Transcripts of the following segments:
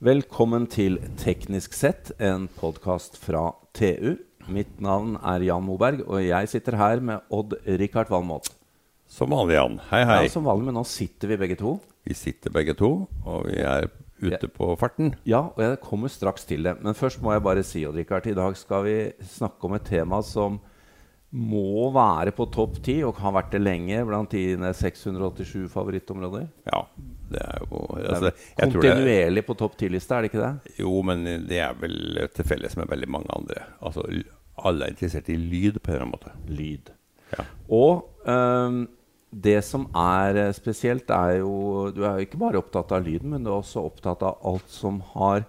Velkommen til Teknisk sett, en podkast fra TU. Mitt navn er Jan Moberg, og jeg sitter her med Odd-Rikard Valmot. Som vanlig, Jan. Hei, hei. Ja, som vanlig, men nå sitter vi begge to. Vi sitter begge to, og vi er ute på farten. Ja, og jeg kommer straks til det. Men først må jeg bare si, Odd-Rikard, i dag skal vi snakke om et tema som må være på topp ti, og har vært det lenge, blant dine 687 favorittområder. Ja, det er jo Det altså, er Kontinuerlig tror det, kontinuerlig på topp ti-lista, er det ikke det? Jo, men det er vel til felles med veldig mange andre. Altså, alle er interessert i lyd på en eller annen måte. Lyd. Ja. Og um, det som er eh, spesielt, er jo Du er jo ikke bare opptatt av lyden, men du er også opptatt av alt som har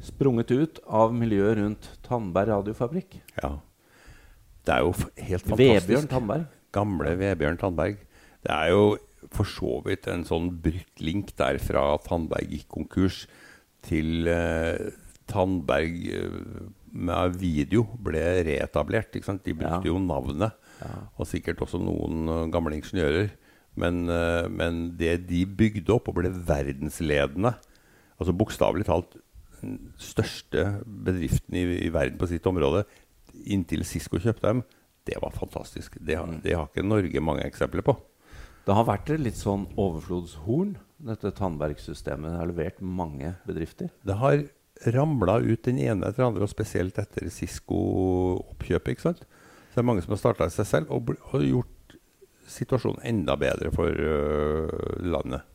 sprunget ut av miljøet rundt Tandberg radiofabrikk. ja. Det er jo helt fantastisk. Vebjørn Tandberg. Gamle Vebjørn Tandberg. Det er jo for så vidt en sånn brutt link der fra Tandberg gikk konkurs til eh, Tandberg eh, med video ble reetablert. Ikke sant? De brukte Ja. jo navnet, og sikkert også noen eh, gamle ingeniører. Men, eh, men det de bygde opp og ble verdensledende, altså bokstavelig talt den største bedriften i, i verden på sitt område, inntil Cisco kjøpte dem, det var fantastisk. Det har, det har ikke Norge mange eksempler på. Det har vært et litt sånn overflodshorn, dette Tandberg-systemet. Det har levert mange bedrifter. Det har ramla ut den ene etter den andre, og spesielt etter Cisco-oppkjøpet. ikke sant? Så det er mange som har starta seg selv og, og gjort situasjonen enda bedre for uh, landet.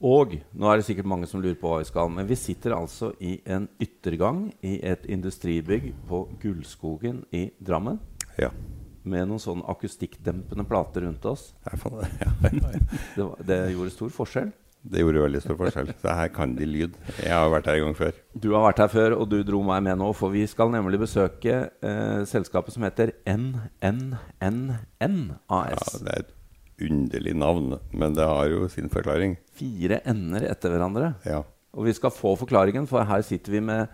Og nå er det sikkert mange som lurer på hva vi skal, men vi sitter altså i en yttergang i et industribygg på Gullskogen i Drammen. Ja. Med noen sånne akustikkdempende plater rundt oss. Det, er ja. Det, var, det gjorde stor forskjell. det gjorde veldig stor forskjell. Så her kan de lyd. Jeg har vært her en gang før. Du har vært her før, og du dro meg med nå, for vi skal nemlig besøke eh, selskapet som heter NNNN Ja, det er et underlig navn, men det har jo sin forklaring. Fire n-er etter hverandre. Ja. Og vi skal få forklaringen, for her sitter vi med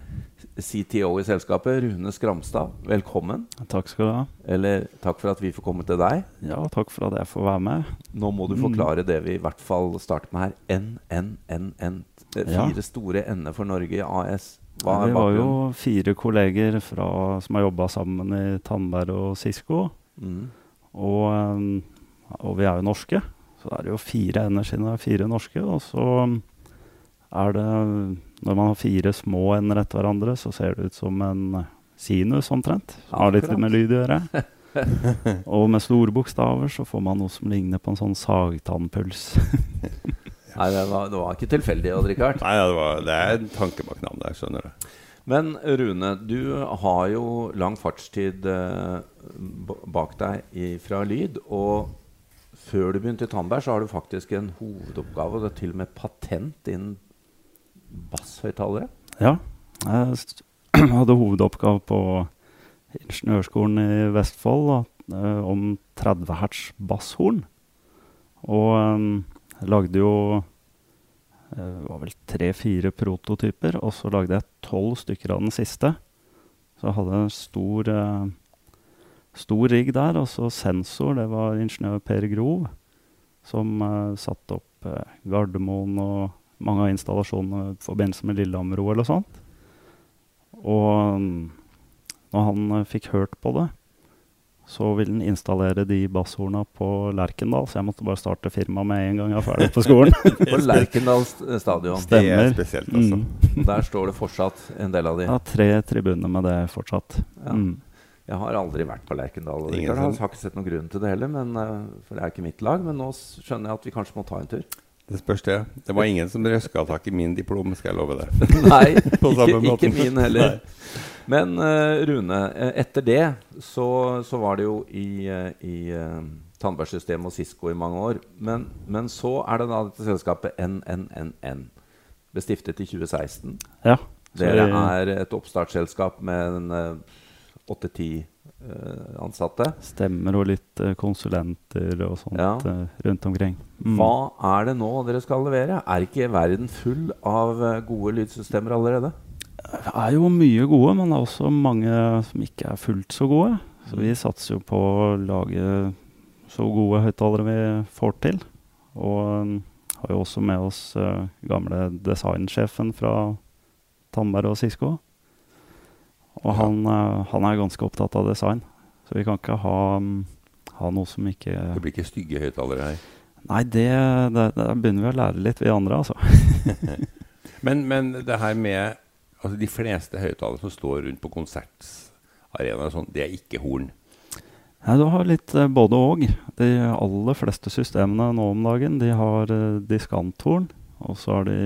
CTO i selskapet, Rune Skramstad. Velkommen. Takk skal du ha. Eller takk for at vi får komme til deg. Ja, takk for at jeg får være med. Nå må du forklare det vi i hvert fall starter med her. NNNN. Fire Ja. Fire store n-er for Norge i AS. Hva vi er var jo fire kolleger fra, som har jobba sammen i Tandberg og Cisco. Mm. Og, um, og vi er jo norske, så er det er jo fire ender siden det er fire norske. Og så um, er det Når man har fire små ender etter hverandre, så ser det ut som en sinus omtrent. Har litt med lyd å gjøre. og med store bokstaver så får man noe som ligner på en sånn sagtannpuls. Nei, det var, det var ikke tilfeldig, Odd Rikard. Nei, det, var, det er en tanke bak navnet der, skjønner du. Men Rune, du har jo lang fartstid eh, bak deg i, fra lyd. Og før du begynte i Tandberg, så har du faktisk en hovedoppgave, og det er til og med patent innen basshøyttalere. Ja. Jeg hadde hovedoppgave på Ingeniørskolen i Vestfold da, eh, om 30 hertz basshorn. Og um, jeg lagde jo eh, det var vel tre-fire prototyper, og så lagde jeg tolv stykker av den siste. Så jeg hadde en stor, eh, stor rigg der, og så sensor. Det var ingeniør Per Grov som uh, satte opp uh, Gardermoen og mange av installasjonene i forbindelse med Lillehammer-OL og sånt. Og um, når han uh, fikk hørt på det, så ville han installere de basshorna på Lerkendal, så jeg måtte bare starte firmaet med en gang jeg var ferdig på skolen. På Lerkendal stadion. stadion. Det er spesielt, altså. Mm. Der står det fortsatt en del av de. Ja, tre tribuner med det fortsatt. Ja. Mm. Jeg har aldri vært på Lerkendal. og Jeg har ikke sett noen grunn til det heller, men, eh, for det er ikke mitt lag. Men nå skjønner jeg at vi kanskje må ta en tur. Det spørs det. Det var ingen som røska tak i min diplom, skal jeg love deg. Nei, ikke, ikke min heller. Men uh, Rune, eh, etter det så, så var det jo i, uh, i uh, Tandbergsystemet og Cisco i mange år. Men, men så er det da dette selskapet NNNN. Ble stiftet i 2016. Ja. Dere er et oppstartsselskap med en, eh, åtte-ti eh, ansatte. Stemmer og litt eh, konsulenter og sånt Ja. eh, rundt omkring. Mm. Hva er det nå dere skal levere? Er ikke verden full av eh, gode lydsystemer allerede? Det er jo mye gode, men det er også mange som ikke er fullt så gode. Så vi satser jo på å lage så gode høyttalere vi får til. Og um, har jo også med oss uh, gamle designsjefen fra Tandberg og Sisko. Og han, eh, han er ganske opptatt av design. Så vi kan ikke ha, mm, ha noe som ikke Det blir ikke stygge høyttalere her. Nei, det, det, det begynner vi å lære litt, vi andre, altså. Men, men det her med altså De fleste høyttalere som står rundt på konsertarenaer, sånn, det er ikke horn. Nei, du har litt eh, både og. De aller fleste systemene nå om dagen de har eh, diskanthorn. Og så har de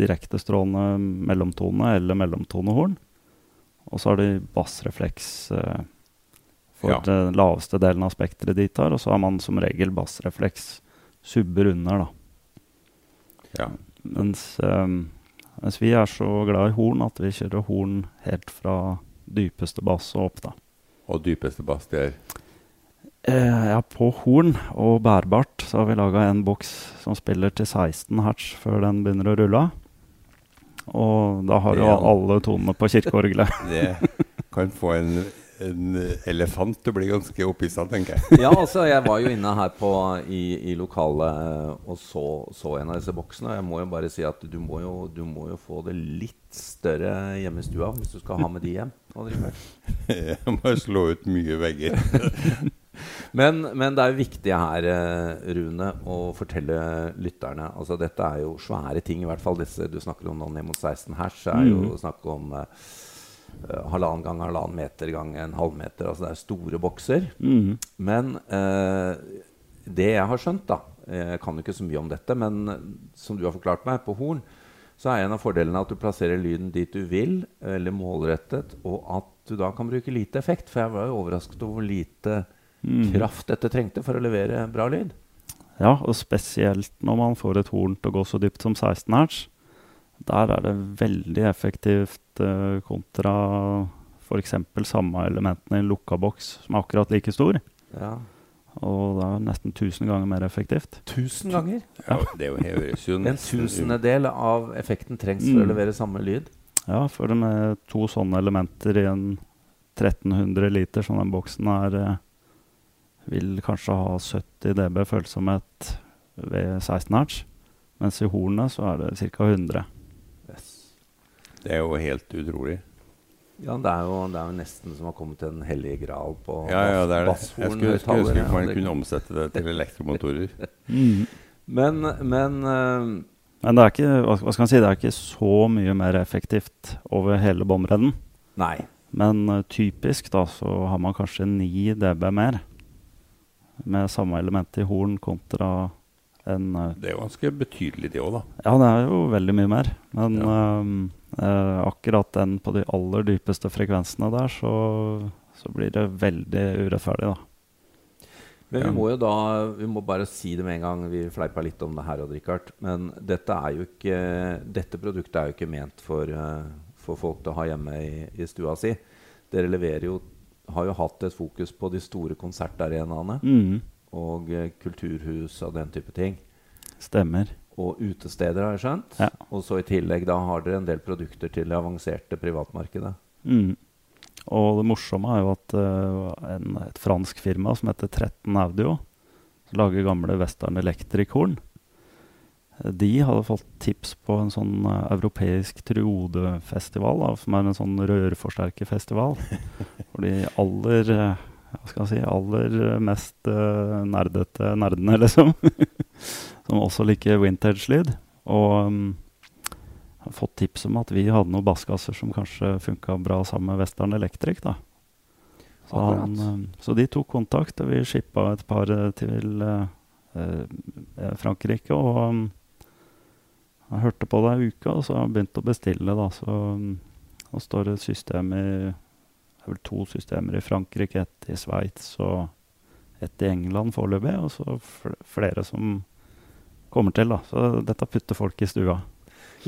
direktestrålende mellomtone eller mellomtonehorn. Og så har de bassrefleks uh, for Ja. den laveste delen av spekteret de tar. Og så har man som regel bassrefleks subber under, da. Ja. Mens, um, mens vi er så glad i horn at vi kjører horn helt fra dypeste bass og opp, da. Og dypeste bass, det er Eh, ja, på horn og bærbart så har vi laga en boks som spiller til 16 hertz før den begynner å rulle. Og da har du alle tonene på kirkeorgelet. Det kan få en, en elefant til å bli ganske opphissa, tenker jeg. Ja, altså, jeg var jo inne her på, i, i lokalet eh, og så, så en av disse boksene. Og jeg må jo bare si at du må jo, du må jo få det litt større hjemme i stua hvis du skal ha med de hjem. Jeg må slå ut mye vegger. Men, men det er jo viktig her, eh, Rune, å fortelle lytterne Altså Dette er jo svære ting, i hvert fall disse du snakker om nå ned mot 16 hertz. er jo Mm. snakk om eh, halvannen gang halvannen meter gang en halvmeter. Altså det er store bokser. Mm. Men uh, det jeg har skjønt, da Jeg kan jo ikke så mye om dette, men som du har forklart meg, på horn så er en av fordelene at du plasserer lyden dit du vil, eller målrettet, og at du da kan bruke lite effekt. For jeg var jo overrasket over hvor lite Mhm. kraft dette trengte for å levere bra lyd. Ja, og spesielt når man får et horn til å gå så dypt som 16 hertz. Der er det veldig effektivt uh, kontra f.eks. samme elementene i en lukka boks som er akkurat like stor. Ja. Og det er nesten 1000 ganger mer effektivt. Tusen ganger! Ja, det er jo, høres jo En tusendedel av effekten trengs for å Mm. levere samme lyd. Ja, for med to sånne elementer i en 1300 liter som den boksen er, eh, vil kanskje ha 70 dB følsomhet ved 16 hertz. Mens i hornet så er det ca. 100. Yes. Det er jo helt utrolig. Ja, det er, jo, det er jo nesten som å komme til en hellig gral på Ja, ja, det er det. Jeg skulle, skulle ønske man kunne omsette det til elektromotorer. Men, men uh, Men det er ikke, hva hva skal man si, det er ikke så mye mer effektivt over hele båndbredden. Nei. Men uh, typisk da så har man kanskje 9 dB mer med samme element i horn kontra en eh, Det er jo ganske betydelig, det òg, da. Ja, det er jo veldig mye mer. Men Ja. ehm, eh, akkurat den på de aller dypeste frekvensene der, så, så blir det veldig urettferdig, da. Men vi må jo da Vi må bare si det med en gang. Vi fleipa litt om det her, Odd Rikard. Men dette, er jo ikke, dette produktet er jo ikke ment for, eh, for folk til å ha hjemme i, i stua si. Dere leverer jo har jo hatt et fokus på de store konsertarenaene mm. og eh, kulturhus og den type ting. Stemmer. Og utesteder, har jeg skjønt. Ja. Og så i tillegg da har dere en del produkter til det avanserte privatmarkedet. Mm. Og det morsomme er jo at uh, en, et fransk firma som heter 13 Audio, som lager gamle Western Electric-horn, de hadde fått tips på en sånn eh, europeisk triodefestival, som er en sånn rørforsterkerfestival. For de aller eh, hva skal jeg si, aller mest uh, nerdete nerdene, liksom. som også liker vintage-lyd. Og um, har fått tips om at vi hadde noen basskasser som kanskje funka bra sammen med Western Electric. da. Så, han, eh, så de tok kontakt, og vi shippa et par til uh, Frankrike. Og um, jeg hørte på det ei uke, og så har jeg begynt å bestille. da, Så um, nå står det et system i det er vel to systemer i Frankrike, ett i Sveits og ett i England foreløpig. Og så flere som kommer til. da. Så dette putter folk i stua.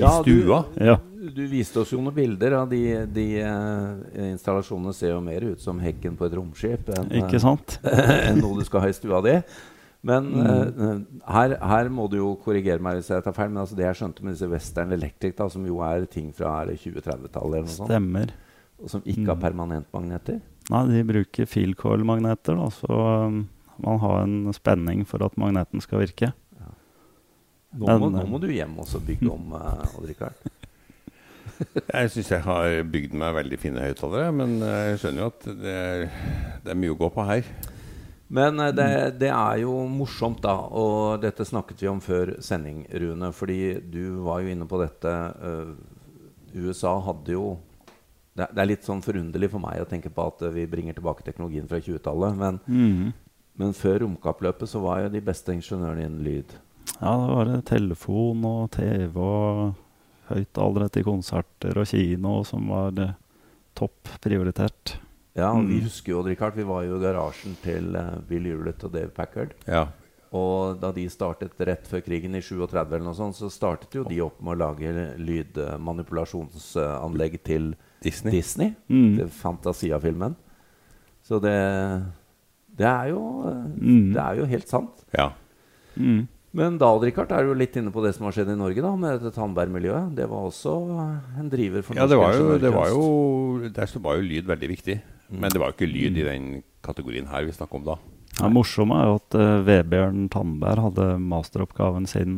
I stua? Ja. Du, du viste oss jo noen bilder av de, de uh, installasjonene ser jo mer ut som hekken på et romskip enn Ikke eh, sant? enn noe du skal ha i stua di. Men eh, her, her må du jo korrigere meg hvis jeg tar feil. Men altså det jeg skjønte med disse Western Electric, da, som jo er ting fra er det 2030-tallet, eller noe sånt, Stemmer. og som ikke har Mm. permanentmagneter Nei, de bruker filcoil-magneter, da, så um, man har en spenning for at magneten skal virke. nå, må, Men, nå må du hjem og bygge om, uh, Odd Rikard. Jeg syns jeg har bygd meg veldig fine høyttalere, men jeg skjønner jo at det er, det er mye å gå på her. Men eh, det, det er jo morsomt, da, og dette snakket vi om før sending, Rune. Fordi du var jo inne på dette. eh, USA hadde jo det, er litt sånn forunderlig for meg å tenke på at eh, vi bringer tilbake teknologien fra 20-tallet. Men, Mhm. men før romkappløpet så var jo de beste ingeniørene innen lyd. Ja, da var det telefon og TV og høyttalere til konserter og kino som var topp prioritert. Ja, mm. Vi husker jo, Richard, vi var jo i garasjen til eh, Bill Hewlett og Dave Packard. Ja. Og da de startet rett før krigen i 37, eller noe sånt, så startet jo de opp med å lage lydmanipulasjonsanlegg til Disney. Disney. Mm. Til Fantasia-filmen. Så det Det er jo eh, Mm. Det er jo helt sant. Ja. Mm. Men Dahl Richard er jo litt inne på det som har skjedd i Norge, da, med dette Tandberg-miljøet. Det var også en driver for ja, det var jo, det var jo Der var jo lyd veldig viktig. Men det var jo ikke lyd i den kategorien her vi snakker om da. Det morsomme er jo at uh, Vebjørn Tandberg hadde masteroppgaven sin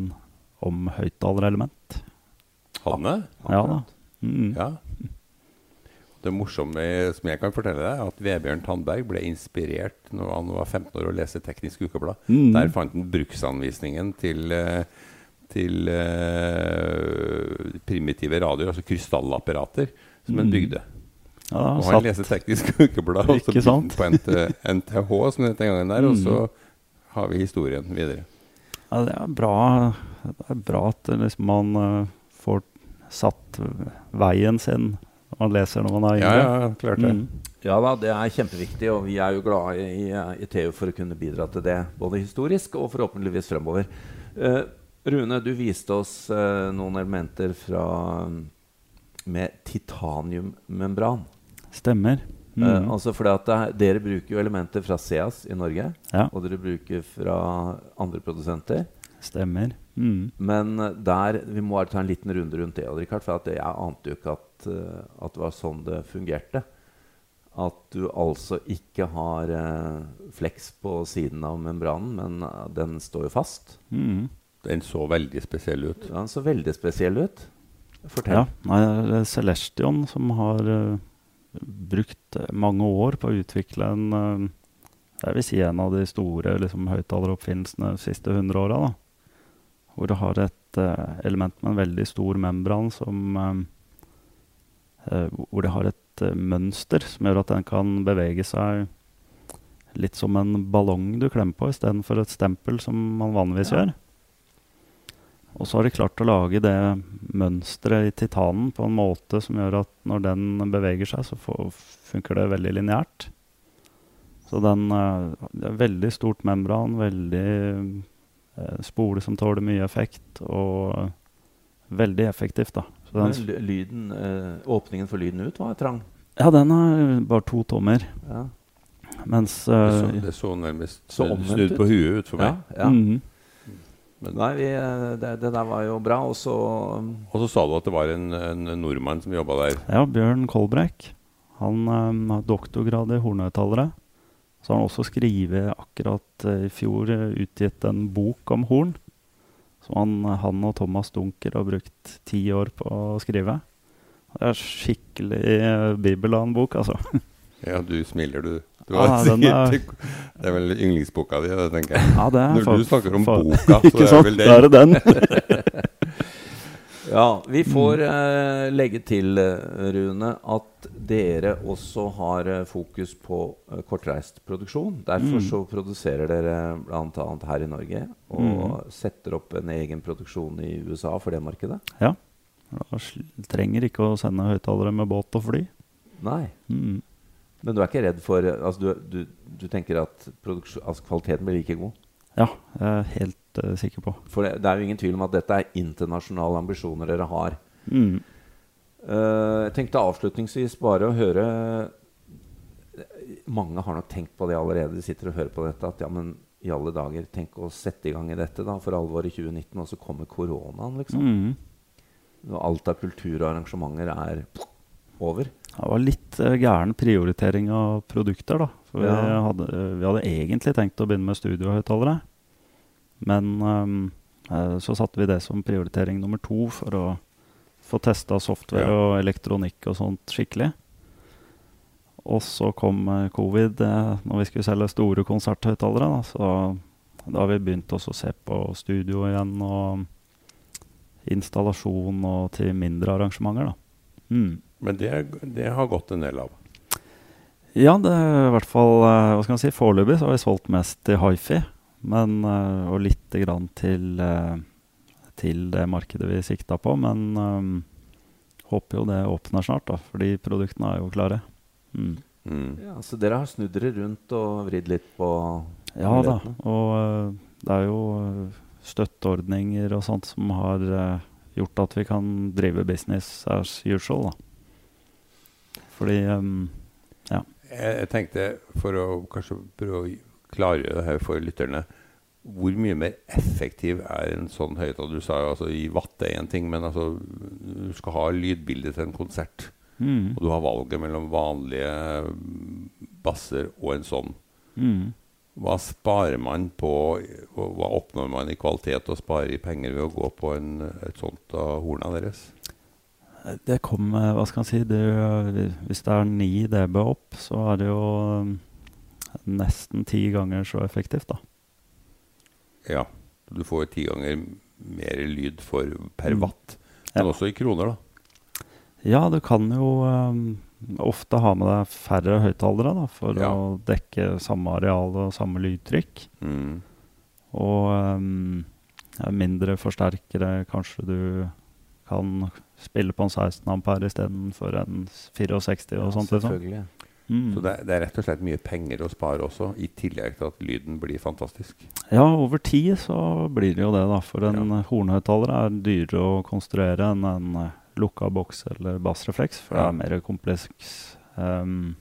om høyttalerelement. det? Ja da. Mm. Ja. Det morsomme som jeg kan fortelle deg, er at Vebjørn Tandberg ble inspirert når han var 15 år og leste Teknisk Ukeblad. Mm. Der fant han bruksanvisningen til, eh, til eh, primitive radioer, altså krystallapparater, som han Mm. bygde. Ja, Og han satt, leser Teknisk Ukeblad, og så begynte på NT, NTH, som det het den gangen der, og Mm. så har vi historien videre. ja, det er bra, det er bra at liksom man uh, får satt veien sin når man leser når man er yngre. ja, klart det. Mm. Ja da, det er kjempeviktig, og vi er jo glade i, i TU for å kunne bidra til det. Både historisk og forhåpentligvis fremover. Uh, Rune, du viste oss uh, noen elementer fra med titaniummembran. Stemmer. Mm. Uh, altså fordi at det, er- Dere bruker jo elementer fra Seas i Norge, ja, og dere bruker fra andre produsenter. stemmer. Mm. Men eh, der, vi må bare ta en liten runde rundt det. Richard, for at jeg ante jo ikke at, eh, at det var sånn det fungerte. At du altså ikke har uh, flex på siden av membranen, men eh, den står jo fast. Mm. Den så veldig spesiell ut. Ja, Den så veldig spesiell ut. Fortell. Ja, nei, det er Celestion som har eh, brukt eh, mange år på å utvikle en eh, Jeg vil si en av de store liksom, høyttaleroppfinnelsene de siste 100 åra. Hvor det har et eh, element med en veldig stor membran som Hvor det har et mønster som gjør at den kan bevege seg litt som en ballong du klemmer på, istedenfor et stempel som man vanligvis Ja. gjør. Og så har de klart å lage det mønsteret i titanen på en måte som gjør at når den beveger seg, så funker det veldig lineært. Så den eh, Det er veldig stort membran, veldig eh, spole som tåler mye effekt, og veldig effektivt, da. Så den, lyden, eh, åpningen for lyden ut var trang. ja, den er bare to tommer, Ja. mens Det så, eh, det så nærmest Så snudd, på huet ut for ja, meg. ja. mhm. Men, Nei, vi, eh, det, det der var jo bra. Og så og så sa du at det var en, en nordmann som jobba der. Ja, Bjørn Kolbrekk. Han um, har doktorgrad i hornhøyttalere. Så har han også skrevet akkurat eh, i fjor eh, utgitt en bok om horn. Som han, han og Thomas Dunker har brukt ti år på å skrive. Det er skikkelig eh, bibel av en bok, altså. Ja, du smiler, du. Har den er- det er vel yndlingsboka di, det tenker jeg. Ja, det er Når for, du snakker om for, boka, så Ikke er sant? vel Da er det den. Ja, vi får eh, legge til, eh, Rune, at dere også har eh, fokus på eh, kortreist produksjon. Derfor Mm. så produserer dere bl.a. her i Norge og setter opp en egen produksjon i USA for det markedet. Ja. Da trenger ikke å sende høyttalere med båt og fly. Nei. Mm. Men du er ikke redd for eh, altså du, du, du tenker at altså kvaliteten blir like god? Ja, jeg er helt uh, sikker på. For det, det er jo ingen tvil om at dette er internasjonale ambisjoner dere har. Mm. Uh, jeg tenkte avslutningsvis bare å høre Mange har nok tenkt på det allerede. De sitter og hører på dette. At ja, men i alle dager, tenk å sette i gang i dette da for alvor i 2019, og så kommer koronaen, liksom. Mm. Når alt av kulturarrangementer er over. Det var litt eh, gæren prioritering av produkter, da. For vi, Ja. hadde, vi hadde egentlig tenkt å begynne med studiohøyttalere. Men um, eh, så satte vi det som prioritering nummer to for å få testa software Ja. og elektronikk og sånt skikkelig. Og så kom eh, covid eh, når vi skulle selge store konserthøyttalere. Da, så da har vi begynt også å se på studio igjen og installasjon og til mindre arrangementer. Da. Mm. Men det, det har gått en del av. Ja, det er i hvert fall eh, Hva skal man si, Foreløpig så har vi solgt mest til hifi, men, eh, og lite grann til, eh, til det markedet vi sikta på. Men um, håper jo det åpner snart, da, fordi produktene er jo klare. Mm. Mm. Ja, så dere har snudd dere rundt og vridd litt på Ja da, og uh, det er jo støtteordninger og sånt som har eh, gjort at vi kan drive business as usual, da. Fordi ja. Jeg, jeg tenkte, for å kanskje prøve å klargjøre det her for lytterne Hvor mye mer effektiv er en sånn høyttaler? Du sa jo altså i watt er én ting, men altså du skal ha lydbilde til en konsert. mm, Og du har valget mellom vanlige mm, basser og en sånn. mm. Hva sparer man på Hva oppnår man i kvalitet og sparer i penger ved å gå på en, et sånt av horna deres? Det kommer Hva skal man si det, Hvis det er 9 dB opp, så er det jo um, nesten ti ganger så effektivt, da. Ja, du får ti ganger mer lyd for per Mm. watt. Men Ja. også i kroner, da. Ja, du kan jo um, ofte ha med deg færre høyttalere da, for Ja. å dekke samme areal og samme lydtrykk. Mm. Og um, mindre forsterkere. Kanskje du kan spille på en 16 ampere istedenfor en 64 og sånt. Liksom. Selvfølgelig. Mm. Så det, er- det er rett og slett mye penger å spare også, i tillegg til at lyden blir fantastisk. Ja, over tid så blir det jo det, da. For en hornhøyttaler er dyrere å konstruere enn en eh, lukka boks eller bassrefleks. For det er mer kompleks um,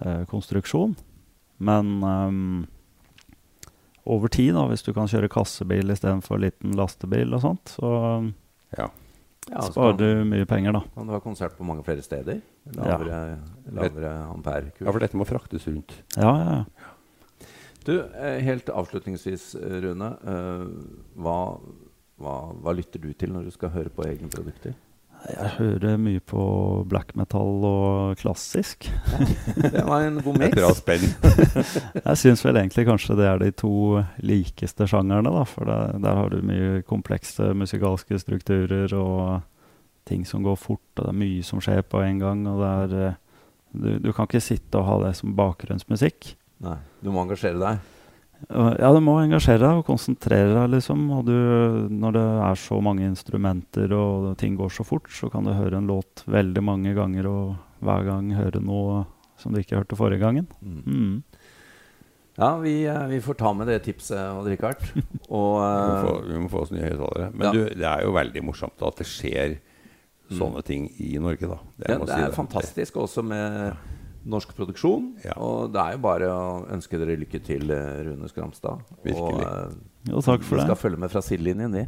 eh, konstruksjon. Men um, over tid, da, hvis du kan kjøre kassebil istedenfor liten lastebil og sånt, så Ja. Ja, så sparer du mye penger, da. kan du ha konsert på mange flere steder. Lavere, lavere amperekurs. ja, for dette må fraktes rundt. Ja, ja, ja. Du, eh, helt avslutningsvis, Rune. Uh, Hva, hva, hva lytter du til når du skal høre på egne produkter? Jeg hører mye på black metal og klassisk. Det var en god Et mix. bra spenn. Jeg syns vel egentlig kanskje det er de to likeste sjangerne, da. For det, der har du mye komplekse musikalske strukturer og ting som går fort, og det er mye som skjer på en gang. Og det er eh, du, du kan ikke sitte og ha det som bakgrunnsmusikk. Nei, du må engasjere deg. Ja, du må engasjere deg og konsentrere deg, liksom. Og du, når det er så mange instrumenter og ting går så fort, så kan du høre en låt veldig mange ganger og hver gang høre noe som du ikke hørte forrige gangen. Mm. Mm. Ja, vi, eh, vi får ta med det tipset, Odd-Rikard. Og Vi må eh, få, vi må få oss nye høyttalere. Men Ja. du, det er jo veldig morsomt at det skjer sånne ting i Norge, da. ja, det si er fantastisk også med norsk produksjon. Ja. Og det er jo bare å ønske dere lykke til, eh, Rune Skramstad. Virkelig. Og uh, Jo, takk for vi det. skal følge med fra sidelinjen, vi.